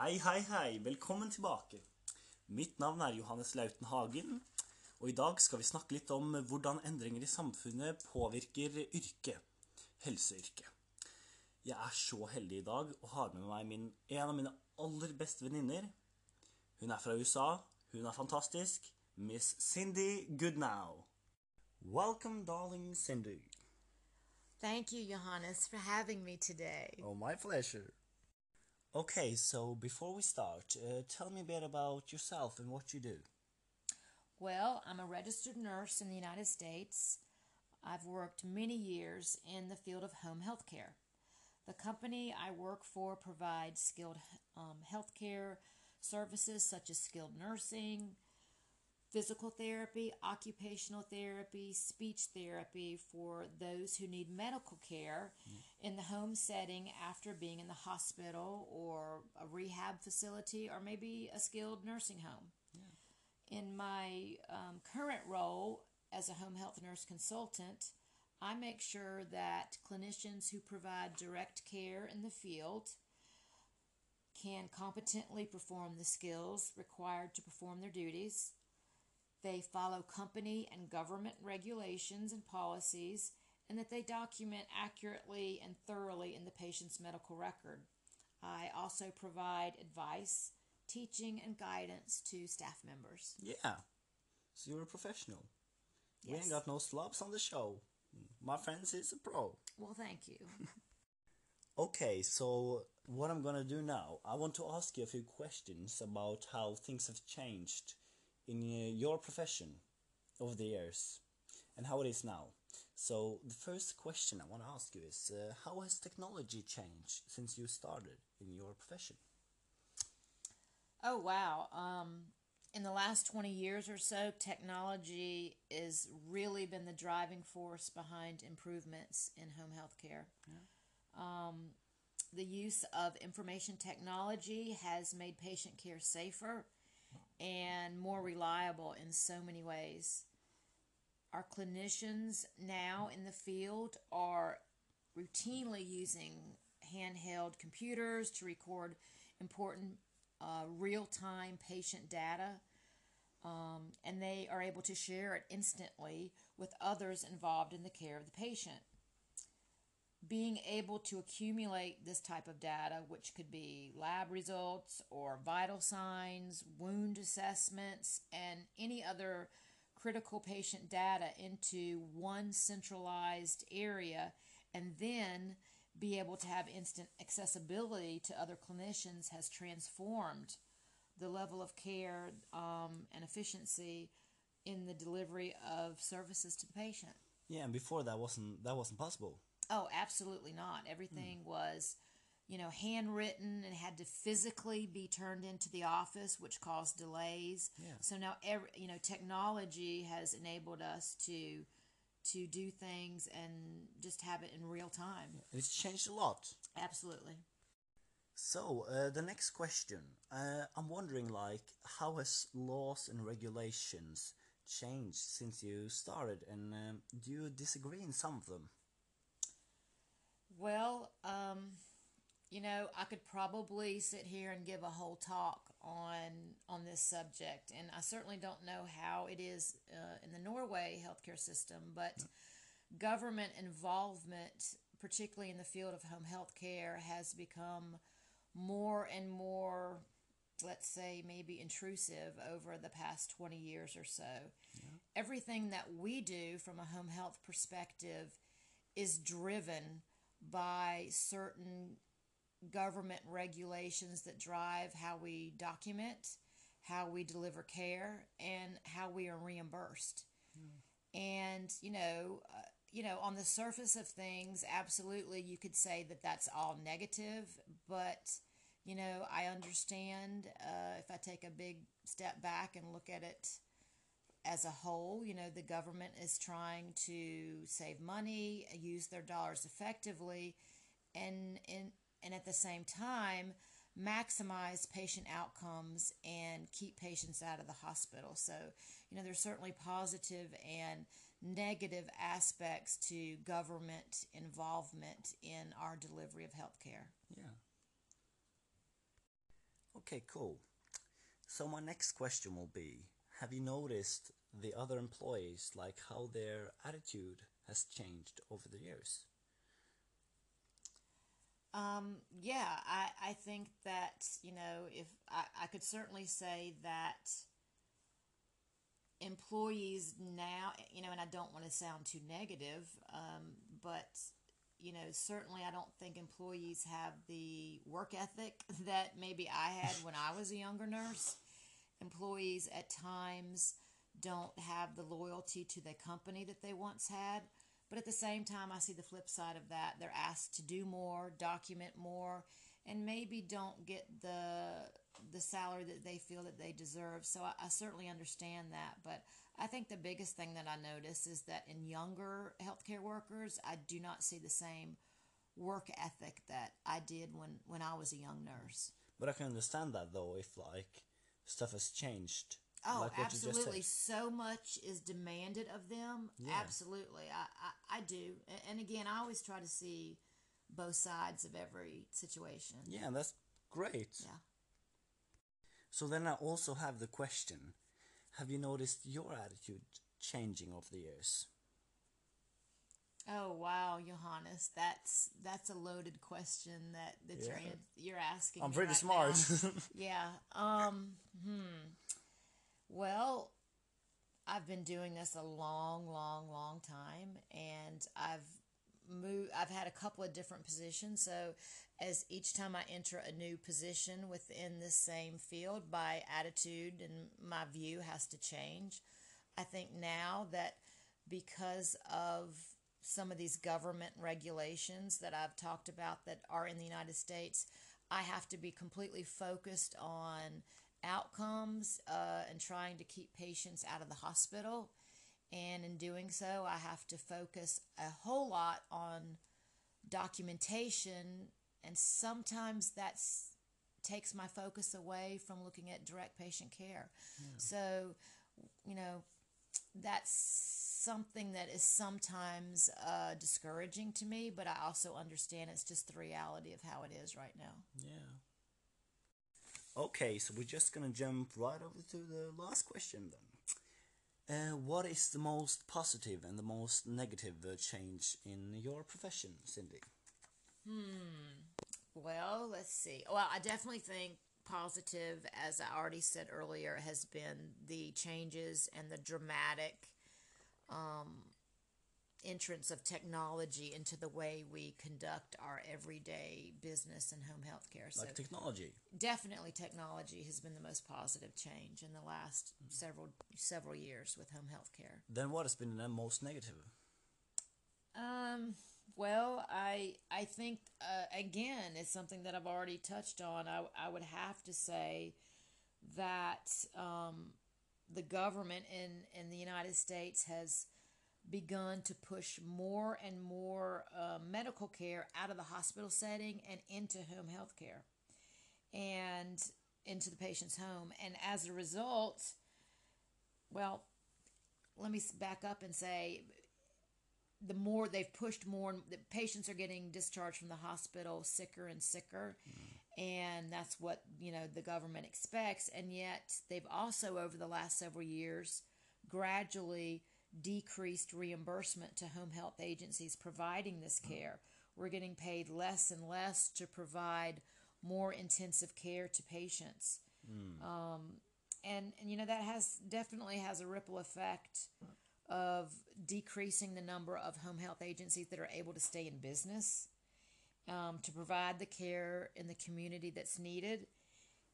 Hei, hei, hei. Velkommen tilbake. Mitt navn er Johannes Lauten Hagen, og i dag skal vi snakke litt om hvordan endringer i samfunnet påvirker yrket, helseyrket. Jeg er så heldig i dag og har med meg min, en av mine aller beste venninner. Hun er fra USA. Hun er fantastisk. Miss Cindy Goodnow. Welcome, darling Cindy. Thank you, Johannes, for having me today. Oh, my pleasure. Okay, so before we start, uh, tell me a bit about yourself and what you do. Well, I'm a registered nurse in the United States. I've worked many years in the field of home health care. The company I work for provides skilled um, health care services such as skilled nursing, physical therapy, occupational therapy, speech therapy for those who need medical care in the home setting after being in the hospital or a rehab facility or maybe a skilled nursing home. In my um, current role as a home health nurse consultant, I make sure that clinicians who provide direct care in the field can competently perform the skills required to perform their duties. They follow company and government regulations and policies, and that they document accurately and thoroughly in the patient's medical record. I also provide advice, teaching, and guidance to staff members. Yeah, so you're a professional. We ain't got no slobs on the show. My friends is a pro. Well, thank you. Okay, so what I'm gonna do now, I want to ask you a few questions about how things have changed in uh, your profession over the years and how it is now. So the first question I want to ask you is, uh, how has technology changed since you started in your profession? Oh, wow. Um, in the last 20 years or so, technology has really been the driving force behind improvements in home health care. Um, the use of information technology has made patient care safer and more reliable in so many ways. Our clinicians now in the field are routinely using handheld computers to record important uh, real time patient data, um, and they are able to share it instantly with others involved in the care of the patient. Being able to accumulate this type of data, which could be lab results or vital signs, wound assessments, and any other critical patient data into one centralized area, and then be able to have instant accessibility to other clinicians has transformed the level of care um, and efficiency in the delivery of services to the patient. Yeah, and before that wasn't that wasn't possible. Oh, absolutely not. Everything was, you know, handwritten and had to physically be turned into the office, which caused delays. Yeah. So now, every, you know, technology has enabled us to to do things and just have it in real time. It's changed a lot. Absolutely. So uh, the next question, uh, I'm wondering like how has laws and regulations changed since you started, and um, do you disagree in some of them? Well, um, you know, I could probably sit here and give a whole talk on on this subject, and I certainly don't know how it is uh, in the Norway healthcare system, but government involvement, particularly in the field of home health care, has become more and more, let's say, maybe intrusive over the past 20 years or so. Everything that we do from a home health perspective is driven by certain government regulations that drive how we document, how we deliver care, and how we are reimbursed. And you know, uh, you know, on the surface of things, absolutely, you could say that that's all negative. But you know, I understand uh, if I take a big step back and look at it as a whole, you know, the government is trying to save money, use their dollars effectively, and and and at the same time maximize patient outcomes and keep patients out of the hospital. So, you know, there's certainly positive and negative aspects to government involvement in our delivery of healthcare. Yeah. Okay, cool. So my next question will be, have you noticed the other employees, like how their attitude has changed over the years? Um, yeah, I, I think that, you know, if I, I could certainly say that employees now, you know, and I don't want to sound too negative, um, but, you know, certainly I don't think employees have the work ethic that maybe I had when I was a younger nurse. Employees at times don't have the loyalty to the company that they once had. But at the same time, I see the flip side of that. They're asked to do more, document more, and maybe don't get the the salary that they feel that they deserve. So I, I certainly understand that. But I think the biggest thing that I notice is that in younger healthcare workers, I do not see the same work ethic that I did when, when I was a young nurse. But I can understand that though, if like stuff has changed. Oh, like what you just said. absolutely. So much is demanded of them. Yeah. Absolutely. I, I, I do. And again, I always try to see both sides of every situation. Yeah, that's great. Yeah. So then I also have the question, have you noticed your attitude changing over the years? Oh wow, Johannes, that's that's a loaded question that that you're you're asking. I'm pretty right smart. yeah. Um. Hmm. Well, I've been doing this a long, long, long time, and I've moved. I've had a couple of different positions. So, as each time I enter a new position within the same field, my attitude and my view has to change. I think now that because of some of these government regulations that I've talked about that are in the United States, I have to be completely focused on outcomes uh, and trying to keep patients out of the hospital. And in doing so, I have to focus a whole lot on documentation, and sometimes that takes my focus away from looking at direct patient care. So, you know, that's something that is sometimes uh, discouraging to me, but I also understand it's just the reality of how it is right now. yeah. Okay, so we're just gonna jump right over to the last question then. Uh, what is the most positive and the most negative uh, change in your profession, Cyndy? Hmm. Well, let's see. Well, I definitely think positive, as I already said earlier, has been the changes and the dramatic um, entrance of technology into the way we conduct our everyday business and home health care. So Like technology. definitely technology has been the most positive change in the last several several years with home health care. Then what has been the most negative? Um. Well, I I think uh, again it's something that I've already touched on. I I would have to say that um, the government in in the United States has begun to push more and more uh, medical care out of the hospital setting and into home health care and into the patient's home. And as a result, well, let me back up and say the more they've pushed more, the patients are getting discharged from the hospital sicker and sicker. And that's what, you know, the government expects. And yet they've also, over the last several years, gradually decreased reimbursement to home health agencies providing this care. We're getting paid less and less to provide more intensive care to patients. Um, and, and, you know, that has definitely has a ripple effect of decreasing the number of home health agencies that are able to stay in business um, to provide the care in the community that's needed.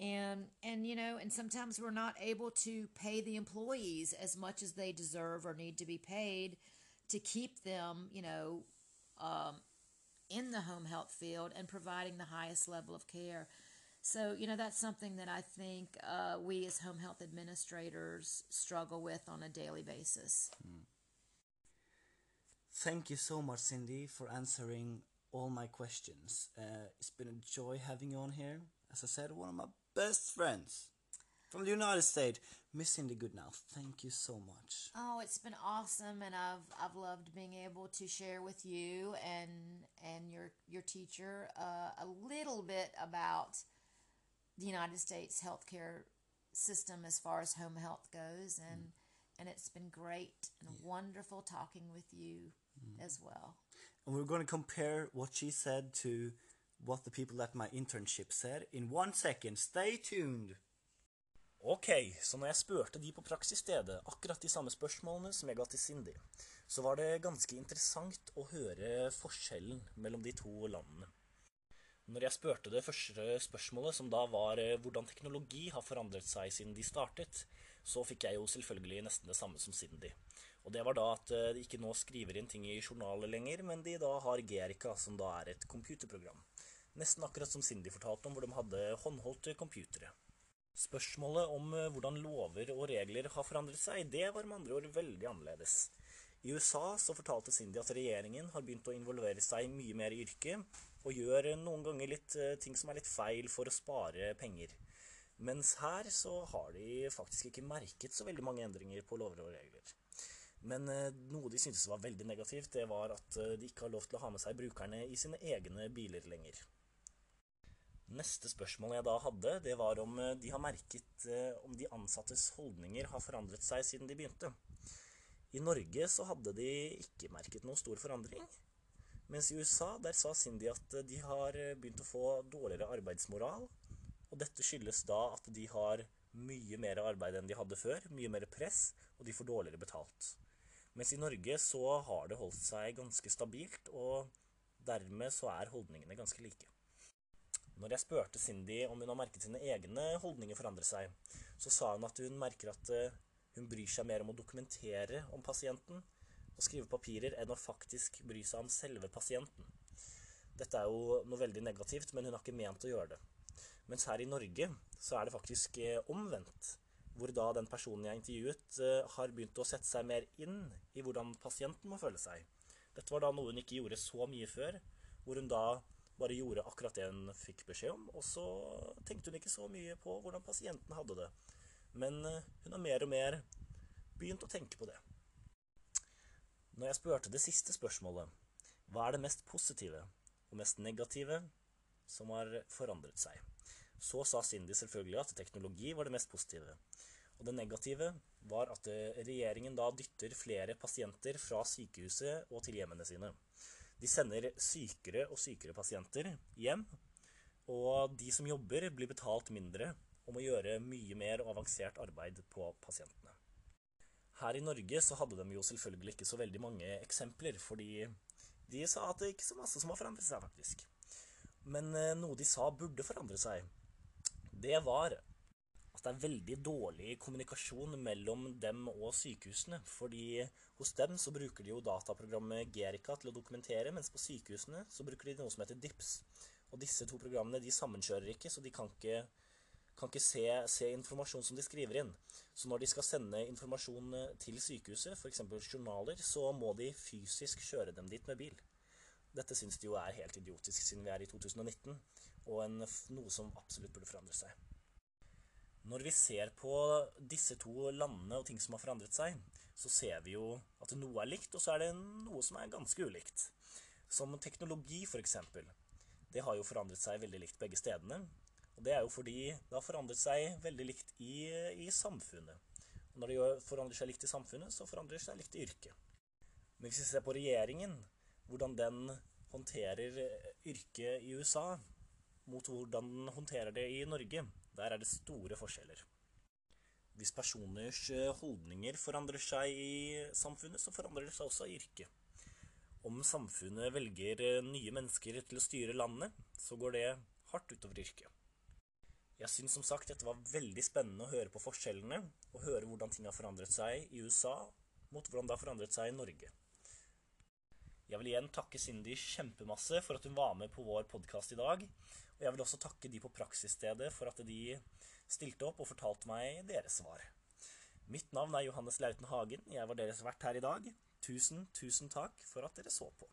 And and you know and sometimes we're not able to pay the employees as much as they deserve or need to be paid to keep them you know um, in the home health field and providing the highest level of care. So you know that's something that i think uh, we as home health administrators struggle with on a daily basis. Thank you so much, Cyndy, for answering all my questions. Uh, it's been a joy having you on here. As I said, one of my best friends from the United States, Miss Cyndy Goodenow. Thank you so much. Oh, it's been awesome, and I've I've loved being able to share with you and and your your teacher uh, a little bit about the United States healthcare system as far as home health goes, and and it's been great and wonderful talking with you as well. And we're going to compare what she said to what the people at my internship said in one second. Stay tuned! Ok, så når jeg spurte de på praksisstedet akkurat de samme spørsmålene som jeg ga til Cindy, så var det ganske interessant å høre forskjellen mellom de to landene. Når jeg spurte det første spørsmålet, som da var eh, hvordan teknologi har forandret seg siden de startet, så fikk jeg jo selvfølgelig nesten det samme som Cindy. Og det var da at eh, de ikke nå skriver inn ting i journaler lenger, men de da har Gerica, som da er et computerprogram. Nesten akkurat som Cindy fortalte om, hvor de hadde håndholdte computere. Spørsmålet om eh, hvordan lover og regler har forandret seg, det var med andre ord veldig annerledes. I USA så fortalte Cindy at regjeringen har begynt å involvere seg mye mer i yrket, og gjør noen ganger litt eh, ting som er litt feil for å spare penger. Mens her så har de faktisk ikke merket så veldig mange endringer på lover og regler. Men eh, noe de syntes var veldig negativt, det var at eh, de ikke har lov til å ha med seg brukerne i sine egne biler lenger. Neste spørsmål jeg da hadde, det var om de har merket om de ansattes holdninger har forandret seg siden de begynte. I Norge så hadde de ikke merket noen stor forandring. Mens i USA, der sa Cindy at eh, de har eh, begynt å få dårligere arbeidsmoral. Og dette skyldes da at de har mye mer arbeid enn de hadde før, mye mer press, og de får dårligere betalt. Mens i Norge så har det holdt seg ganske stabilt, og dermed så er holdningene ganske like. Når jeg spurte Cindy om hun har merket sine egne holdninger forandre seg, så sa hun at hun merker at eh, hun bryr seg mer om å dokumentere om pasienten, og skrive papirer enn å faktisk bry seg om selve pasienten. Dette er jo noe veldig negativt, men hun har ikke ment å gjøre det. Mens her i Norge så er det faktisk eh, omvendt. Hvor da den personen jeg intervjuet, eh, har begynt å sette seg mer inn i hvordan pasienten må føle seg. Dette var da noe hun ikke gjorde så mye før, hvor hun da bare gjorde akkurat det hun fikk beskjed om, og så tenkte hun ikke så mye på hvordan pasienten hadde det. Men eh, hun har mer og mer begynt å tenke på det. Når jeg spurte det siste spørsmålet, hva er det mest positive og mest negative som har forandret seg, så sa Cindy selvfølgelig at teknologi var det mest positive. Og det negative var at regjeringen da dytter flere pasienter fra sykehuset og til hjemmene sine. De sender sykere og sykere pasienter hjem, og de som jobber, blir betalt mindre og må gjøre mye mer avansert arbeid på pasientene. Her i Norge så hadde de jo selvfølgelig ikke så veldig mange eksempler, fordi de sa at det ikke så masse som har forandret seg, faktisk. Men eh, noe de sa burde forandre seg, det var at det er veldig dårlig kommunikasjon mellom dem og sykehusene. Fordi hos dem så bruker de jo dataprogrammet Gerica til å dokumentere, mens på sykehusene så bruker de noe som heter DIPS. Og disse to programmene de sammenkjører ikke, så de kan ikke kan ikke se, se, informasjon som de skriver inn. Så når de skal sende informasjon eh, til sykehuset, f.eks. journaler, så må de fysisk kjøre dem dit med bil. Dette syns de jo er helt idiotisk siden vi er i 2019, og en, noe som absolutt burde forandre seg. Når vi ser på disse to landene og ting som har forandret seg, så ser vi jo at noe er likt, og så er det noe som er ganske ulikt. Som teknologi, f.eks. Det har jo forandret seg veldig likt begge stedene. Og det er jo fordi det har forandret seg veldig likt i, i samfunnet. Og når det forandrer seg likt i samfunnet, så forandrer det seg likt i yrket. Men hvis vi ser på regjeringen, hvordan den håndterer yrket i USA mot hvordan den håndterer det i Norge, der er det store forskjeller. Hvis personers holdninger forandrer seg i samfunnet, så forandrer det seg også i yrket. Om samfunnet velger nye mennesker til å styre landet, så går det hardt utover yrket. Jeg syns som sagt dette var veldig spennende å høre på forskjellene, og høre hvordan ting har forandret seg i USA mot hvordan det har forandret seg i Norge. Jeg vil igjen takke Cindy kjempemasse for at hun var med på vår podkast i dag. Og jeg vil også takke de på praksisstedet for at de stilte opp og fortalte meg deres svar. Mitt navn er Johannes Lauten Hagen. Jeg var deres vert her i dag. Tusen, tusen takk for at dere så på.